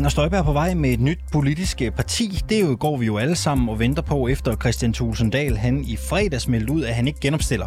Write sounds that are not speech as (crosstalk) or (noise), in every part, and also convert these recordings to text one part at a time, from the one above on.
Er Inger Støjberg på vej med et nyt politisk parti? Det jo går vi jo alle sammen og venter på, efter Christian Tulsendal han i fredags meldte ud, at han ikke genopstiller.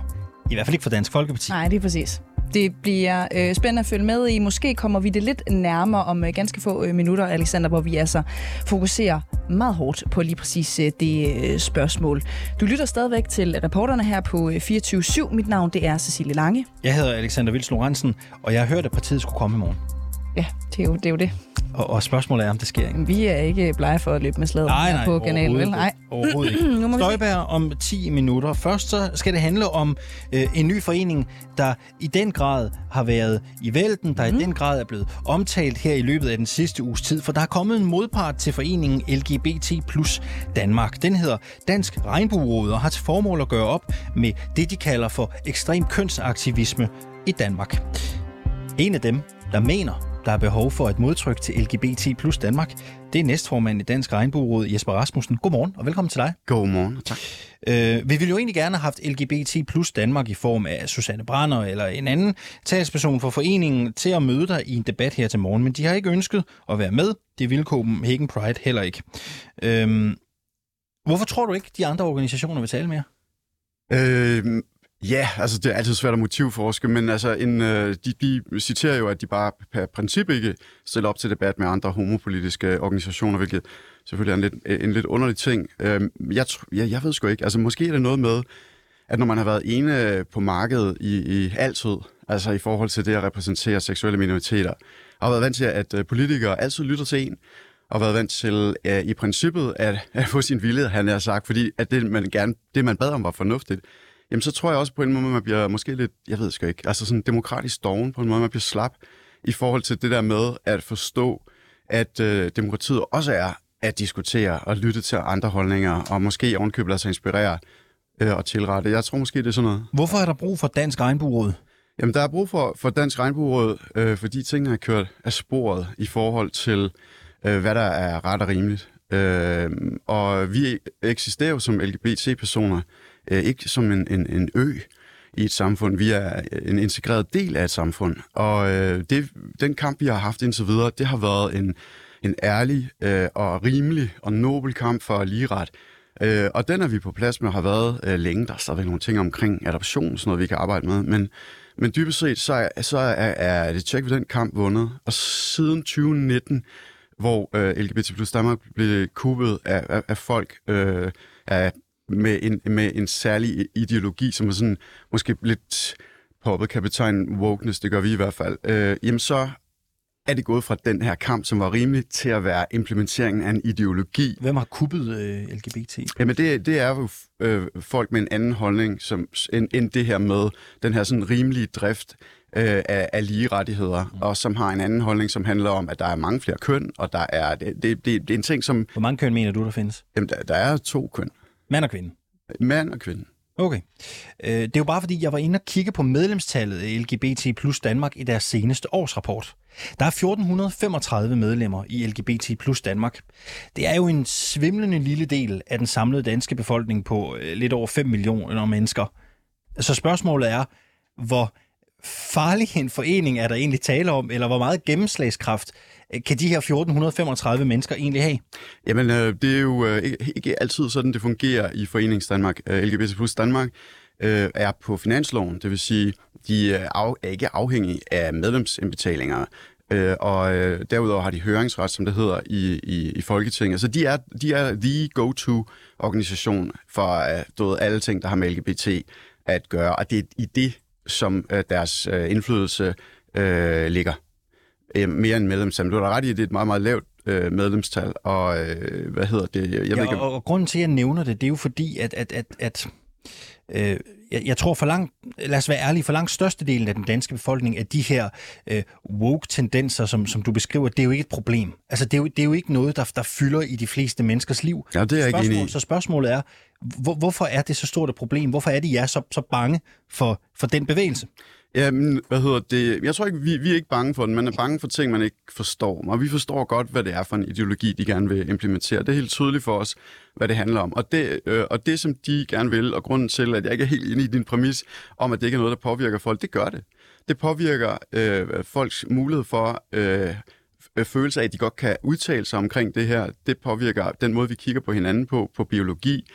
I hvert fald ikke for Dansk Folkeparti. Nej, det er præcis. Det bliver øh, spændende at følge med i. Måske kommer vi det lidt nærmere om øh, ganske få øh, minutter, Alexander, hvor vi altså fokuserer meget hårdt på lige præcis øh, det øh, spørgsmål. Du lytter stadigvæk til reporterne her på øh, 24-7. Mit navn det er Cecilie Lange. Jeg hedder Alexander Vils Lorentzen, og jeg har hørt, at partiet skulle komme i morgen. Ja, det er jo det. Er jo det. Og, og spørgsmålet er, om det sker ikke. Vi er ikke blege for at løbe med slaget Nej, nej, på kanalen, vel? ikke. Overhovedet ikke. (clears throat) Nu må. Støjberg om 10 minutter. Først så skal det handle om øh, en ny forening, der i den grad har været i vælten, der mm. i den grad er blevet omtalt her i løbet af den sidste uges tid, for der er kommet en modpart til foreningen LGBT plus Danmark. Den hedder Dansk Regnbueråd og har til formål at gøre op med det, de kalder for ekstrem kønsaktivisme i Danmark. En af dem, der mener, der er behov for et modtryk til LGBT plus Danmark, det er næstformand i Dansk Regnbueråd, Jesper Rasmussen. Godmorgen og velkommen til dig. Godmorgen, tak. Øh, vi ville jo egentlig gerne have haft LGBT plus Danmark i form af Susanne Brander eller en anden talsperson for foreningen til at møde dig i en debat her til morgen, men de har ikke ønsket at være med. Det ville Copenhagen Pride heller ikke. Øh, hvorfor tror du ikke, de andre organisationer vil tale mere? Øh, ja, altså det er altid svært at motivforske, men altså en, øh, de, de citerer jo, at de bare per princip ikke stiller op til debat med andre homopolitiske organisationer, hvilket selvfølgelig er en lidt, øh, en lidt underlig ting. Øh, jeg, jeg, jeg ved sgu ikke. Altså måske er det noget med, at når man har været ene på markedet i, i altid, altså i forhold til det at repræsentere seksuelle minoriteter, og har været vant til, at øh, politikere altid lytter til en, og været vant til uh, i princippet at, (laughs) at få sin vilje, han har sagt, fordi at det, man gerne, det, man bad om, var fornuftigt. Jamen, så tror jeg også på en måde, man bliver måske lidt, jeg ved sgu ikke, altså sådan demokratisk doven på en måde, man bliver slap i forhold til det der med at forstå, at øh, demokratiet også er at diskutere og lytte til andre holdninger, og måske ovenkøbet lade sig inspirere øh, og tilrette. Jeg tror måske, det er sådan noget. Hvorfor er der brug for Dansk Regnbueråd? Jamen, der er brug for, for Dansk Regnbueråd, øh, fordi tingene er kørt af sporet i forhold til, øh, hvad der er ret og rimeligt. Øh, og vi eksisterer jo som LGBT-personer, øh, ikke som en, en, en ø i et samfund. Vi er øh, en integreret del af et samfund. Og øh, det, den kamp, vi har haft indtil videre, det har været en, en ærlig øh, og rimelig og nobel kamp for ligeret. Øh, og den er vi på plads med, har været øh, længe. Der er stadigvæk nogle ting omkring adoption, sådan noget, vi kan arbejde med. Men, men dybest set, så er, så er, er det tjek ved den kamp vundet. Og siden 2019, hvor øh, LGBT plus Danmark blev kuppet af, af, af folk øh, af, med, en, med en særlig ideologi, som er sådan måske lidt poppet kan betegne wokeness, det gør vi i hvert fald, øh, jamen så er det gået fra den her kamp, som var rimelig, til at være implementeringen af en ideologi. Hvem har kuppet øh, LGBT? Jamen det, det er jo øh, folk med en anden holdning, som, end, end det her med den her sådan rimelige drift øh, af, af lige rettigheder, mm. og som har en anden holdning, som handler om, at der er mange flere køn, og der er, det, det, det, det er en ting, som... Hvor mange køn mener du, der findes? Jamen, der, der er to køn. Mand og kvinde? Mand og kvinde. Okay. Øh, det er jo bare fordi, jeg var inde og kigge på medlemstallet af LGBT plus Danmark i deres seneste årsrapport. Der er 1435 medlemmer i LGBT plus Danmark. Det er jo en svimlende lille del af den samlede danske befolkning på øh, lidt over 5 millioner mennesker. Så spørgsmålet er, hvor farlig en forening er der egentlig tale om, eller hvor meget gennemslagskraft Øh, kan de her 1435 mennesker egentlig have? Jamen, øh, det er jo øh, ikke, altid sådan, det fungerer i Forenings Danmark. Øh, LGBT plus Danmark øh, er på finansloven, det vil sige, de øh, er, er ikke afhængige af medlemsindbetalinger. Øh, og øh, derudover har de høringsret, som det hedder, i, i, i Folketinget. Så de er, de er the go-to-organisation for øh, alle ting, der har med LGBT at gøre. Og det er i det, som øh, deres øh, indflydelse øh, ligger. Øh, mere end medlemstal. Du har ret i, at det er et meget, meget lavt øh, medlemstal, og øh, hvad hedder det? Jeg ja, ved ikke, og, og grunden til, at jeg nævner det, det er jo fordi, at, at, at, at øh, jeg, jeg tror for langt, lad os være ærlige, for langt størstedelen af den danske befolkning, at de her øh, woke-tendenser, som, som du beskriver, det er jo ikke et problem. Altså, det er jo, det er jo ikke noget, der, der fylder i de fleste menneskers liv. Ja, det er jeg ikke enig i. Så spørgsmålet er, hvor, hvorfor er det så stort et problem? Hvorfor er de jer så, så bange for, for den bevægelse? Jamen, hvad hedder det? Jeg tror ikke, vi, vi er ikke bange for den. Man er bange for ting, man ikke forstår. Og vi forstår godt, hvad det er for en ideologi, de gerne vil implementere. Det er helt tydeligt for os, hvad det handler om. Og det, øh, og det som de gerne vil, og grunden til, at jeg ikke er helt inde i din præmis om, at det ikke er noget, der påvirker folk, det gør det. Det påvirker øh, folks mulighed for øh, øh, følelse af, at de godt kan udtale sig omkring det her. Det påvirker den måde, vi kigger på hinanden på, på biologi.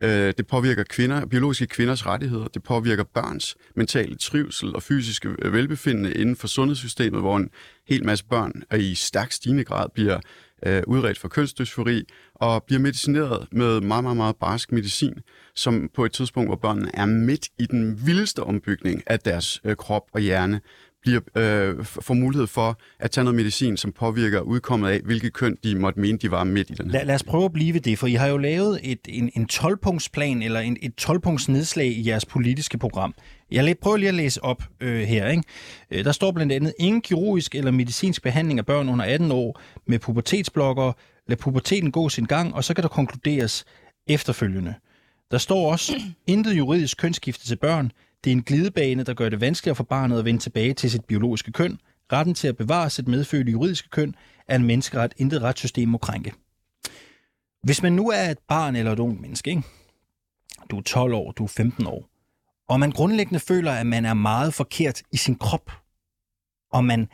Øh, det påvirker kvinder, biologiske kvinders rettigheder. Det påvirker børns mentale trivsel og fysiske øh, velbefindende inden for sundhedssystemet, hvor en hel masse børn i stærk stigende grad bliver øh, udredt for kønsdysfori og bliver medicineret med meget, meget, meget barsk medicin, som på et tidspunkt, hvor børnene er midt i den vildeste ombygning af deres øh, krop og hjerne, bliver, øh, får mulighed for at tage noget medicin, som påvirker udkommet af, hvilket køn de måtte mene, de var midt i den Lad, lad os prøve at blive ved det, for I har jo lavet et, en, en 12-punktsplan, eller en, et 12-punkts nedslag i jeres politiske program. Jeg prøver lige at læse op øh, her. Ikke? Øh, der står blandt andet, ingen kirurgisk eller medicinsk behandling af børn under 18 år med pubertetsblokker. Lad puberteten gå sin gang, og så kan der konkluderes efterfølgende. Der står også, (clears throat) intet juridisk kønsskifte til børn. Det er en glidebane, der gør det vanskeligere for barnet at vende tilbage til sit biologiske køn. Retten til at bevare sit medfødte juridiske køn er en menneskeret, intet retssystem må krænke. Hvis man nu er et barn eller et ung menneske, ikke? du er 12 år, du er 15 år, og man grundlæggende føler, at man er meget forkert i sin krop, og man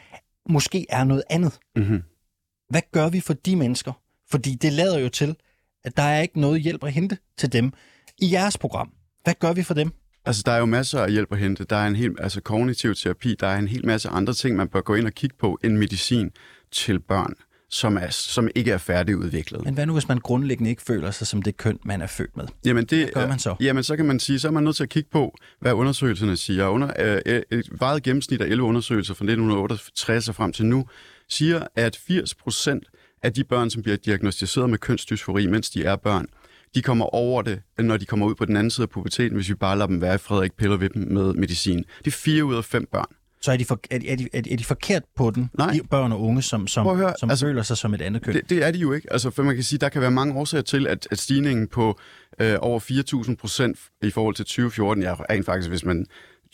måske er noget andet. Mm-hmm. Hvad gør vi for de mennesker? Fordi det lader jo til, at der er ikke noget hjælp at hente til dem i jeres program. Hvad gør vi for dem? Altså, der er jo masser af hjælp at hente. Der er en hel, altså kognitiv terapi, der er en hel masse andre ting, man bør gå ind og kigge på end medicin til børn, som, er, som ikke er færdigudviklet. Men hvad nu, hvis man grundlæggende ikke føler sig som det køn, man er født med? Jamen, det, hvad gør man så? Jamen, så kan man sige, så er man nødt til at kigge på, hvad undersøgelserne siger. Under øh, et vejet gennemsnit af 11 undersøgelser fra 1968 og frem til nu, siger, at 80 procent af de børn, som bliver diagnostiseret med kønsdysfori, mens de er børn, de kommer over det, når de kommer ud på den anden side af puberteten, hvis vi bare lader dem være i fred og ikke piller ved dem med medicin. Det er fire ud af fem børn. Så er de, for, er, de, er, de, er de forkert på den, Nej. de børn og unge, som, som, høre, som altså, føler sig som et andet køn? Det, det er de jo ikke. Altså, for man kan sige, der kan være mange årsager til, at, at stigningen på øh, over 4.000 procent i forhold til 2014, ja, rent faktisk, hvis man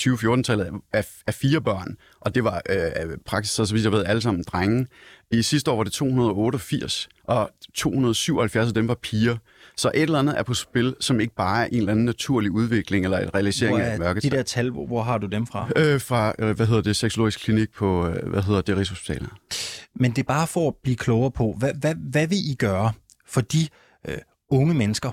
2014-tallet er, er fire børn, og det var øh, praksis, så vidt jeg ved, alle sammen drenge. I sidste år var det 288, og 277 af dem var piger. Så et eller andet er på spil, som ikke bare er en eller anden naturlig udvikling eller et realisering hvor af mørket. de der tal, hvor, hvor har du dem fra? Øh, fra, øh, hvad hedder det, seksologisk klinik på, øh, hvad hedder det, Rigshospitalet. Men det er bare for at blive klogere på, hvad, hvad, hvad vil I gøre for de øh, unge mennesker,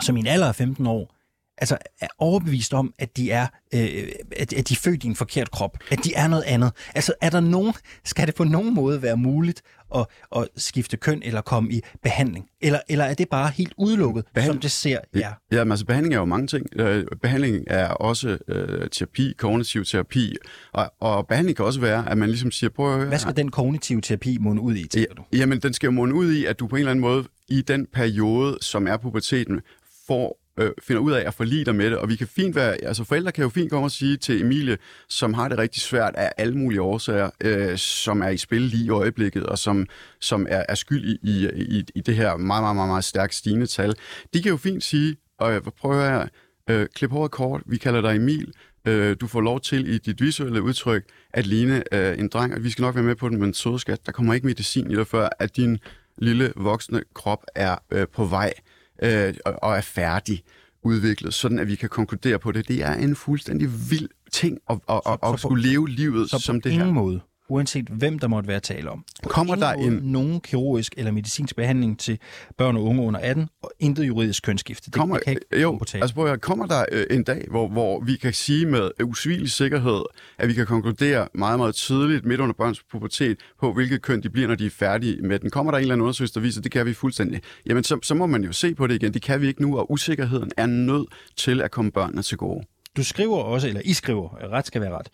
som i en alder af 15 år, altså er overbevist om, at de er, øh, at, at de er født i en forkert krop, at de er noget andet. Altså er der nogen, skal det på nogen måde være muligt at, at skifte køn eller komme i behandling? Eller, eller er det bare helt udelukket, Behand... som det ser Ja, ja men altså behandling er jo mange ting. Øh, behandling er også øh, terapi, kognitiv terapi, og, og behandling kan også være, at man ligesom siger, prøv at høre... Hvad skal den kognitive terapi munde ud i, tænker du? Jamen, den skal jo munde ud i, at du på en eller anden måde i den periode, som er puberteten, får øh, finder ud af at forlige dig med det. Og vi kan fint være, altså forældre kan jo fint komme og sige til Emilie, som har det rigtig svært af alle mulige årsager, øh, som er i spil lige i øjeblikket, og som, som er, er skyld i, i, i, i det her meget, meget, meget, meget stærkt stigende tal. De kan jo fint sige, og prøv at høre, øh, klip håret kort, vi kalder dig Emil, øh, du får lov til i dit visuelle udtryk at ligne øh, en dreng, og vi skal nok være med på den, men sødskat, der kommer ikke medicin i dig, før at din lille voksne krop er øh, på vej øh, og, og er færdig udviklet, sådan at vi kan konkludere på det. Det er en fuldstændig vild ting at, at, at, at skulle leve livet så som det her. her. måde, uanset hvem der måtte være tale om. Kommer der en... en... nogen kirurgisk eller medicinsk behandling til børn og unge under 18, og intet juridisk kønsskifte. Det, kommer, det kan ikke jo, altså prøv at, kommer der øh, en dag, hvor, hvor vi kan sige med usvigelig sikkerhed, at vi kan konkludere meget, meget tidligt midt under børns pubertet på, hvilket køn de bliver, når de er færdige med den. Kommer der en eller anden undersøgelse, der viser, at det kan vi fuldstændig. Jamen, så, så må man jo se på det igen. Det kan vi ikke nu, og usikkerheden er nødt til at komme børnene til gode. Du skriver også, eller I skriver, ret skal være ret,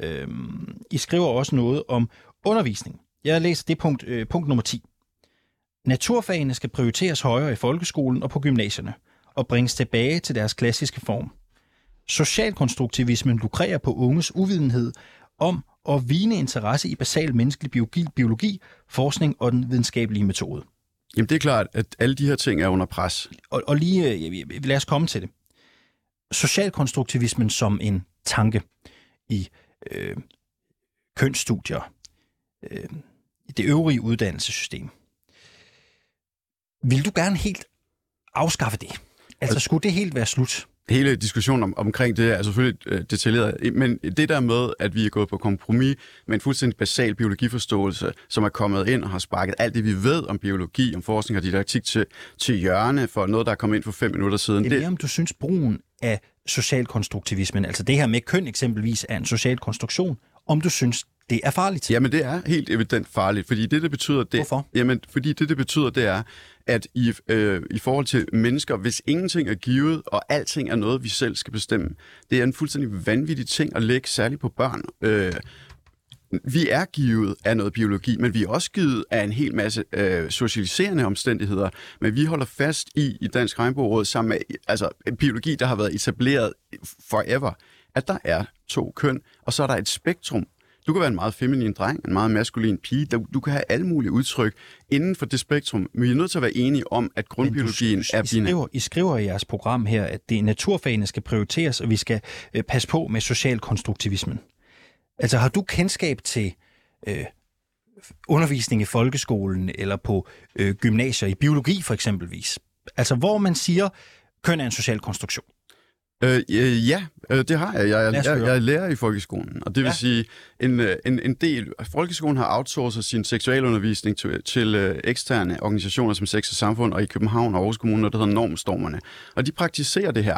øhm, I skriver også noget om undervisning. Jeg læser det punkt, øh, punkt nummer 10. Naturfagene skal prioriteres højere i folkeskolen og på gymnasierne og bringes tilbage til deres klassiske form. Socialkonstruktivismen lukrerer på unges uvidenhed om at vine interesse i basal menneskelig biologi, biologi, forskning og den videnskabelige metode. Jamen det er klart, at alle de her ting er under pres. Og, og lige, øh, lad os komme til det. Socialkonstruktivismen som en tanke i øh, kønsstudier, øh, det øvrige uddannelsessystem. Vil du gerne helt afskaffe det? Altså, skulle det helt være slut? Hele diskussionen om, omkring det er selvfølgelig øh, detaljeret, men det der med, at vi er gået på kompromis med en fuldstændig basal biologiforståelse, som er kommet ind og har sparket alt det, vi ved om biologi, om forskning og didaktik til, til hjørne for noget, der er kommet ind for fem minutter siden. Det er mere, om du synes, brugen af socialkonstruktivismen, altså det her med køn eksempelvis, er en social konstruktion, om du synes, det er farligt. Jamen, det er helt evident farligt, fordi det, det betyder... Det, Hvorfor? Jamen, fordi det, det betyder, det er, at i, øh, i forhold til mennesker, hvis ingenting er givet, og alting er noget, vi selv skal bestemme, det er en fuldstændig vanvittig ting at lægge, særligt på børn. Øh, vi er givet af noget biologi, men vi er også givet af en hel masse øh, socialiserende omstændigheder. Men vi holder fast i, i Dansk Regnbueråd, sammen med altså, en biologi, der har været etableret forever, at der er to køn, og så er der et spektrum. Du kan være en meget feminin dreng, en meget maskulin pige. Du, du kan have alle mulige udtryk inden for det spektrum. Men vi er nødt til at være enige om, at grundbiologien Men du, er I binær. skriver, I skriver i jeres program her, at det naturfagene skal prioriteres, og vi skal øh, passe på med socialkonstruktivismen. Altså har du kendskab til øh, undervisning i folkeskolen eller på øh, gymnasier i biologi for eksempelvis? Altså hvor man siger, køn er en social konstruktion. Øh, øh, ja, øh, det har jeg. Jeg, jeg, jeg, jeg er lærer i folkeskolen, og det vil Ja. sige, en, øh, en, en del... Folkeskolen har outsourcet sin seksualundervisning til, til øh, eksterne organisationer som Sex og Samfund, og i København og Aarhus Kommune, der hedder Normstormerne. Og de praktiserer det her.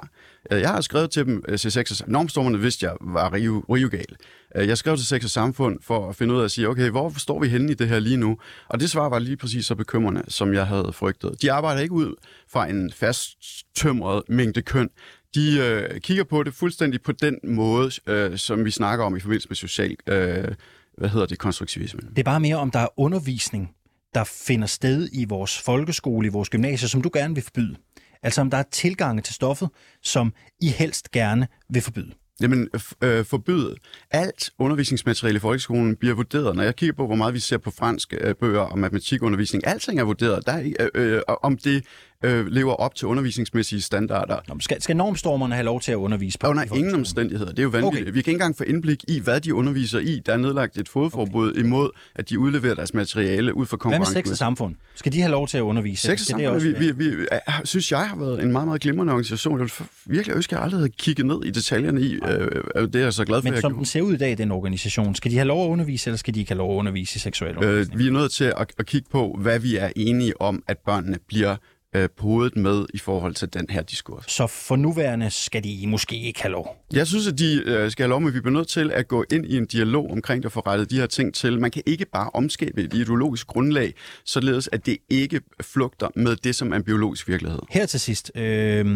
Jeg har skrevet til dem til Sex og. Normstormerne vidste jeg var rive, rivegal. Øh, Øh, jeg skrev til Sex og Samfund for at finde ud af at sige, okay, hvor står vi henne i det her lige nu? Og det svar var lige præcis så bekymrende, som jeg havde frygtet. De arbejder ikke ud fra en fast tømret mængde køn de øh, kigger på det fuldstændig på den måde, øh, som vi snakker om i forbindelse med social, øh, hvad hedder det, konstruktivisme? Det er bare mere, om der er undervisning, der finder sted i vores folkeskole, i vores gymnasier, som du gerne vil forbyde. Altså om der er tilgange til stoffet, som I helst gerne vil forbyde. Jamen, øh, forbyde alt undervisningsmateriale i folkeskolen bliver vurderet. Når jeg kigger på, hvor meget vi ser på fransk øh, bøger og matematikundervisning, alting er vurderet. Der er, øh, øh, om det øh, lever op til undervisningsmæssige standarder. Nå, skal, skal normstormerne have lov til at undervise på? Under ingen omstændigheder. Det er jo vanvittigt. Okay. Vi kan ikke engang få indblik i, hvad de underviser i. Der er nedlagt et fodforbud okay. imod, at de udleverer deres materiale ud for Hvad med sex og samfund? Skal de have lov til at undervise? Sex og Samfund, også vi, vi, vi, synes jeg har været en meget, meget glimrende organisation. Jeg vil virkelig ønske, at jeg aldrig havde kigget ned i detaljerne i. Øh, øh, det er jeg så glad for, Men som gjorde. den ser ud i dag, den organisation, skal de have lov at undervise, eller skal de ikke have lov at undervise i seksuel undervisning? Øh, vi er nødt til at, at kigge på, hvad vi er enige om, at børnene bliver øh, på hovedet med i forhold til den her diskurs. Så for nuværende skal de måske ikke have lov. Jeg synes, at de øh, skal have lov, men vi bliver nødt til at gå ind i en dialog omkring det og få rettet de her ting til. Man kan ikke bare omskabe et ideologisk grundlag, således at det ikke flugter med det, som er en biologisk virkelighed. Her til sidst. Øh,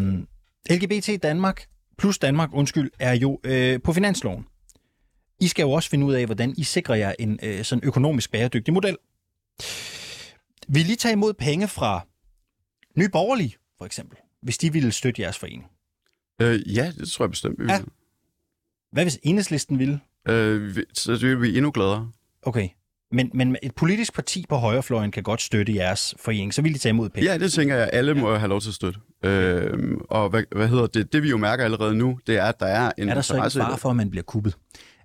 LGBT Danmark plus Danmark, undskyld, er jo øh, på finansloven. I skal jo også finde ud af, hvordan I sikrer jer en øh, sådan økonomisk bæredygtig model. Vil I lige tage imod penge fra Nye Borgerlige, for eksempel, hvis de ville støtte jeres forening? Øh, ja, det tror jeg bestemt, vi. Ja. Hvad hvis enhedslisten ville? Øh, så det vil vi endnu gladere. Okay. Men, men et politisk parti på højrefløjen kan godt støtte jeres forening, så vil de tage imod penge. Ja, det tænker jeg, alle må have lov til at støtte. Øh, og hvad, hvad hedder det? Det vi jo mærker allerede nu, det er, at der er en Er der så ikke det. for, at man bliver kuppet?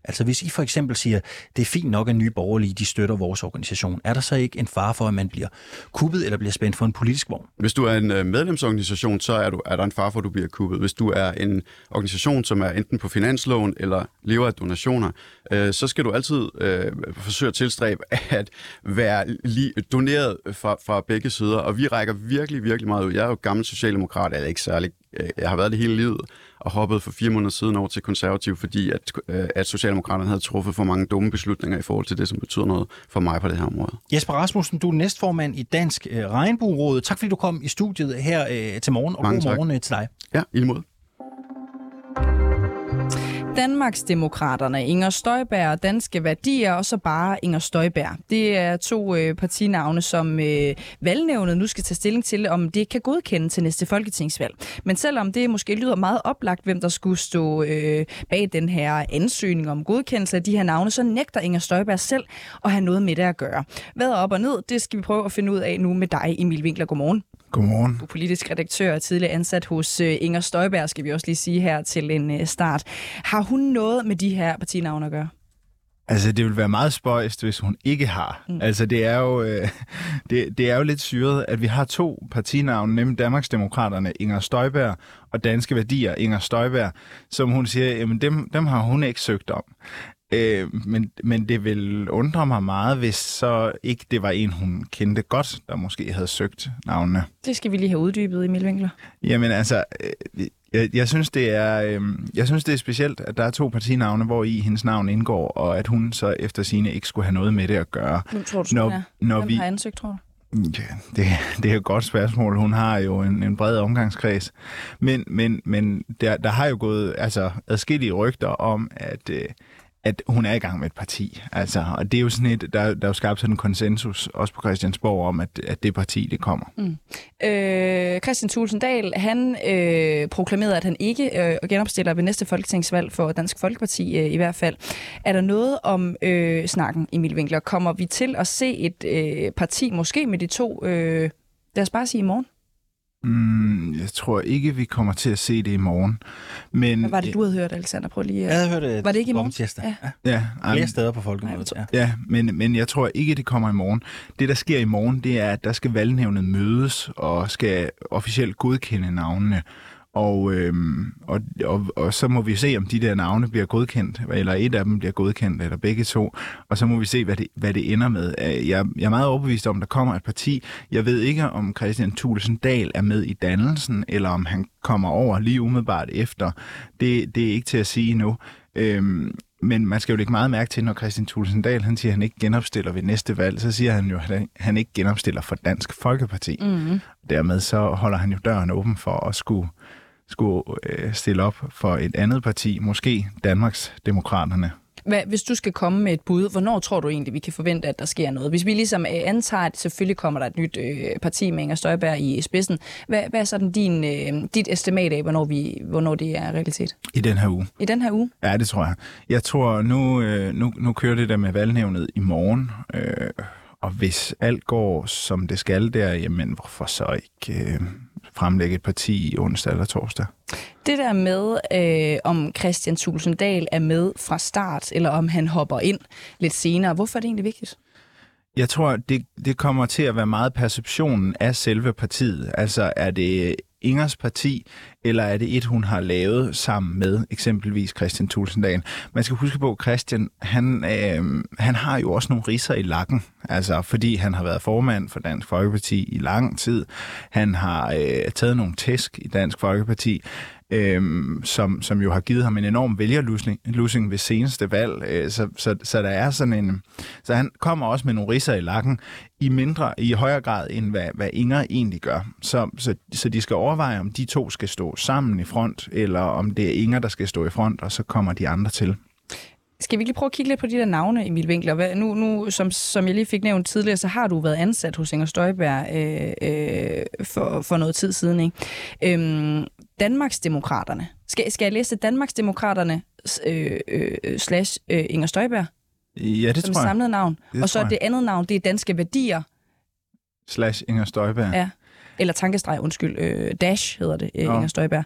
Altså hvis I for eksempel siger, det er fint nok, at nye borgerlige de støtter vores organisation, er der så ikke en fare for, at man bliver kuppet eller bliver spændt for en politisk vogn? Hvis du er en øh, medlemsorganisation, så er, du, er der en far for, at du bliver kuppet. Hvis du er en organisation, som er enten på finansloven eller lever af donationer, øh, så skal du altid øh, forsøge at tilstræbe at være li- doneret fra, fra begge sider. Og vi rækker virkelig, virkelig meget ud. Jeg er jo gammel socialdemokrat, eller ikke særlig. Øh, jeg har været det hele livet og hoppet for fire måneder siden over til konservativ, fordi at, øh, at Socialdemokraterne havde truffet for mange dumme beslutninger i forhold til det, som betyder noget for mig på det her område. Jesper Rasmussen, du er næstformand i Dansk øh, Regnbueråd. Tak fordi du kom i studiet her øh, til morgen, og Mange god tak. morgen øh, til dig. Ja, i måde. Danmarksdemokraterne, Inger Støjberg og Danske Værdier, og så bare Inger Støjberg. Det er to øh, partinavne, som øh, valgnævnet nu skal tage stilling til, om det kan godkende til næste folketingsvalg. Men selvom det måske lyder meget oplagt, hvem der skulle stå øh, bag den her ansøgning om godkendelse af de her navne, så nægter Inger Støjberg selv at have noget med det at gøre. Hvad er op og ned, det skal vi prøve at finde ud af nu med dig, Emil Winkler. Godmorgen. Godmorgen. Du politisk redaktør og tidligere ansat hos øh, Inger Støjberg, skal vi også lige sige her til en øh, start. Har hun noget med de her partinavne at gøre? Altså, det vil være meget spøjst, hvis hun ikke har. Mm. Altså, det er, jo, øh, (laughs) det, det er jo lidt syret, at vi har to partinavne, nemlig Danmarksdemokraterne, Inger Støjberg, og Danske Værdier, Inger Støjberg, som hun siger, jamen dem, dem har hun ikke søgt om. Øh, men, men det vil undre mig meget, hvis så ikke det var en, hun kendte godt, der måske havde søgt navnene. Det skal vi lige have uddybet, Emil Winkler. Jamen altså, øh, jeg, jeg, synes, det er, øh, jeg synes, det er specielt, at der er to partinavne, hvor i hendes navn indgår, og at hun så efter sine ikke skulle have noget med det at gøre. Hvem tror du, når, når Hvem vi... har ansøgt, tror du? Ja, det, det er et godt spørgsmål. Hun har jo en, en bred omgangskreds. Men, men, men der, der har jo gået altså, adskillige rygter om, at, øh, at hun er i gang med et parti. Altså, og det er jo sådan et, der, der er jo skabt sådan en konsensus, også på Christiansborg, om, at, at det parti, det kommer. Mm. Øh, Christian Tulsendal, han øh, proklamerede, at han ikke øh, genopstiller ved næste folketingsvalg for Dansk Folkeparti øh, i hvert fald. Er der noget om øh, snakken, Emil Winkler? Kommer vi til at se et øh, parti, måske med de to, øh, lad os bare sige i morgen? Mm, jeg tror ikke, vi kommer til at se det i morgen. Men, Hvad var det, du havde hørt, Alexander? Prøv lige. Jeg havde hørt det. Var det ikke i morgen? Ja. ja. ja Flere steder på folkemødet. Ja, ja men, men jeg tror ikke, det kommer i morgen. Det, der sker i morgen, det er, at der skal valgnævnet mødes og skal officielt godkende navnene. Og, øhm, og, og, og så må vi se, om de der navne bliver godkendt, eller et af dem bliver godkendt, eller begge to. Og så må vi se, hvad det, hvad det ender med. Jeg, jeg er meget overbevist om, at der kommer et parti. Jeg ved ikke, om Christian Thulesen Dahl er med i dannelsen, eller om han kommer over lige umiddelbart efter. Det, det er ikke til at sige nu. Øhm, men man skal jo lægge meget mærke til, når Christian Thulesen Dahl han siger, at han ikke genopstiller ved næste valg, så siger han jo, at han ikke genopstiller for Dansk Folkeparti. Mm. Dermed så holder han jo døren åben for at skulle skulle øh, stille op for et andet parti, måske Danmarks Demokraterne. Hvad, hvis du skal komme med et bud, hvornår tror du egentlig, vi kan forvente, at der sker noget? Hvis vi ligesom øh, antager, at selvfølgelig kommer der et nyt øh, parti med Inger Støjberg i spidsen, hvad, hvad er sådan din, øh, dit estimat af, hvornår, vi, hvornår det er realitet? I den her uge. I den her uge? Ja, det tror jeg. Jeg tror, nu, øh, nu, nu kører det der med valgnævnet i morgen, øh, og hvis alt går, som det skal der, jamen hvorfor så ikke... Øh, fremlægge et parti i onsdag eller torsdag. Det der med, øh, om Christian Tulsendal er med fra start, eller om han hopper ind lidt senere, hvorfor er det egentlig vigtigt? Jeg tror, det, det kommer til at være meget perceptionen af selve partiet. Altså, er det Ingers parti, eller er det et, hun har lavet sammen med eksempelvis Christian Tulsendal? Man skal huske på, at Christian, han, øh, han har jo også nogle riser i lakken, altså fordi han har været formand for Dansk Folkeparti i lang tid. Han har øh, taget nogle tæsk i Dansk Folkeparti øhm, som, som jo har givet ham en enorm vælgerlusing ved seneste valg. Øh, så, så, så der er sådan en... Så han kommer også med nogle risser i lakken i mindre, i højere grad, end hvad, hvad Inger egentlig gør. Så, så, så de skal overveje, om de to skal stå sammen i front, eller om det er Inger, der skal stå i front, og så kommer de andre til. Skal vi lige prøve at kigge lidt på de der navne, Emil Winkler? Hvad, nu, nu som, som jeg lige fik nævnt tidligere, så har du været ansat hos Inger Støjberg øh, øh, for, for noget tid siden. Ikke? Øhm, Danmarksdemokraterne. Skal, skal jeg læse Danmarksdemokraterne øh, øh, slash øh, Inger Støjberg? Ja, det som tror jeg. samlet navn. Det og så det andet navn, det er Danske Værdier. Slash Inger Støjberg. Ja. Eller tankestreg, undskyld. Øh, dash hedder det, øh, Inger Støjberg.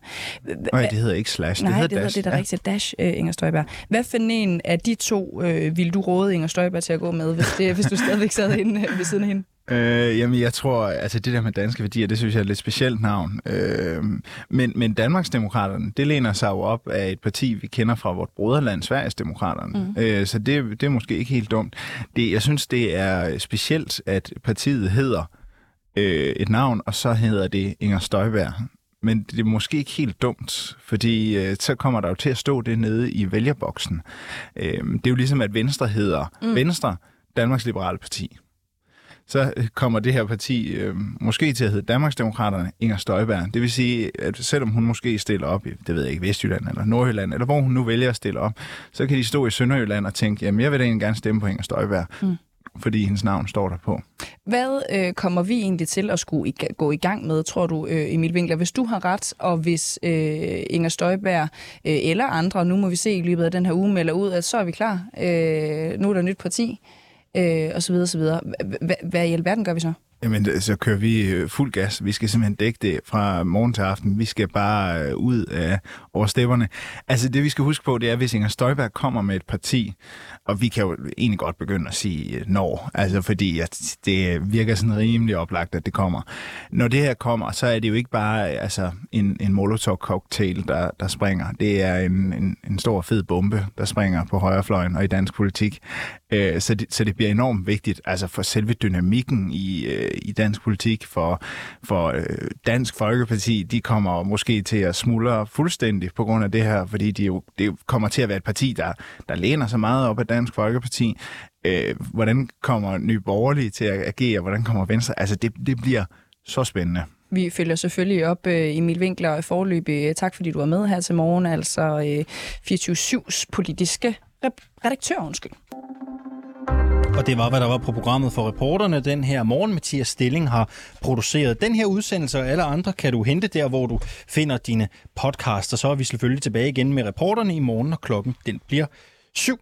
Nej, det hedder ikke slash, det Nej, hedder det dash. det er da ja. rigtigt. Dash, øh, Inger Støjberg. Hvad for en af de to øh, vil du råde Inger Støjberg til at gå med, hvis, det, hvis du stadigvæk sad inde ved siden af hende? Øh, jamen, jeg tror, altså det der med danske værdier, det synes jeg er et lidt specielt navn. Øh, men, men Danmarksdemokraterne, det læner sig jo op af et parti, vi kender fra vort broderland, Sveriges Demokraterne. Mm. Øh, så det, det er måske ikke helt dumt. Det, jeg synes, det er specielt, at partiet hedder øh, et navn, og så hedder det Inger Støjberg. Men det er måske ikke helt dumt, fordi øh, så kommer der jo til at stå det nede i vælgerboksen. Øh, det er jo ligesom, at Venstre hedder mm. Venstre, Danmarks Liberale Parti så kommer det her parti øh, måske til at hedde Danmarksdemokraterne Inger Støjberg. Det vil sige, at selvom hun måske stiller op i, det ved jeg ikke, Vestjylland eller Nordjylland, eller hvor hun nu vælger at stille op, så kan de stå i Sønderjylland og tænke, jamen jeg vil da egentlig gerne stemme på Inger Støjberg. Mm fordi hendes navn står der på. Hvad øh, kommer vi egentlig til at skulle i, gå i gang med, tror du, øh, Emil Winkler? Hvis du har ret, og hvis øh, Inger Støjberg øh, eller andre, nu må vi se i løbet af den her uge, melder ud, at så er vi klar. Øh, nu er der nyt parti øh, og så videre, så videre. Hvad i alverden gør vi så? Jamen, så kører vi øh, fuld gas. Vi skal simpelthen dække det fra morgen til aften. Vi skal bare øh, ud af over stepperne. Altså, det vi skal huske på, det er, hvis Inger Støjberg kommer med et parti, og vi kan jo egentlig godt begynde at sige øh, når, altså fordi at det virker sådan rimelig oplagt, at det kommer. Når det her kommer, så er det jo ikke bare altså, en, en molotov-cocktail, der, der springer. Det er en, en, en stor fed bombe, der springer på højrefløjen og i dansk politik. Så, det, så det bliver enormt vigtigt altså for selve dynamikken i, i dansk politik, for, for øh, Dansk Folkeparti, de kommer måske til at smuldre fuldstændig på grund af det her, fordi de jo, det kommer til at være et parti, der, der læner sig meget op af Dansk Folkeparti. Øh, hvordan kommer Nye Borgerlige til at agere? Hvordan kommer Venstre? Altså, det, det bliver så spændende. Vi følger selvfølgelig op, øh, Emil Winkler, forløb. Øh, tak fordi du var med her til morgen, altså øh, 24-7's politiske redaktør, undskyld. Og det var, hvad der var på programmet for reporterne den her morgen. Mathias Stilling har produceret den her udsendelse, og alle andre kan du hente der, hvor du finder dine podcasts. Så er vi selvfølgelig tilbage igen med reporterne i morgen, når klokken den bliver syv.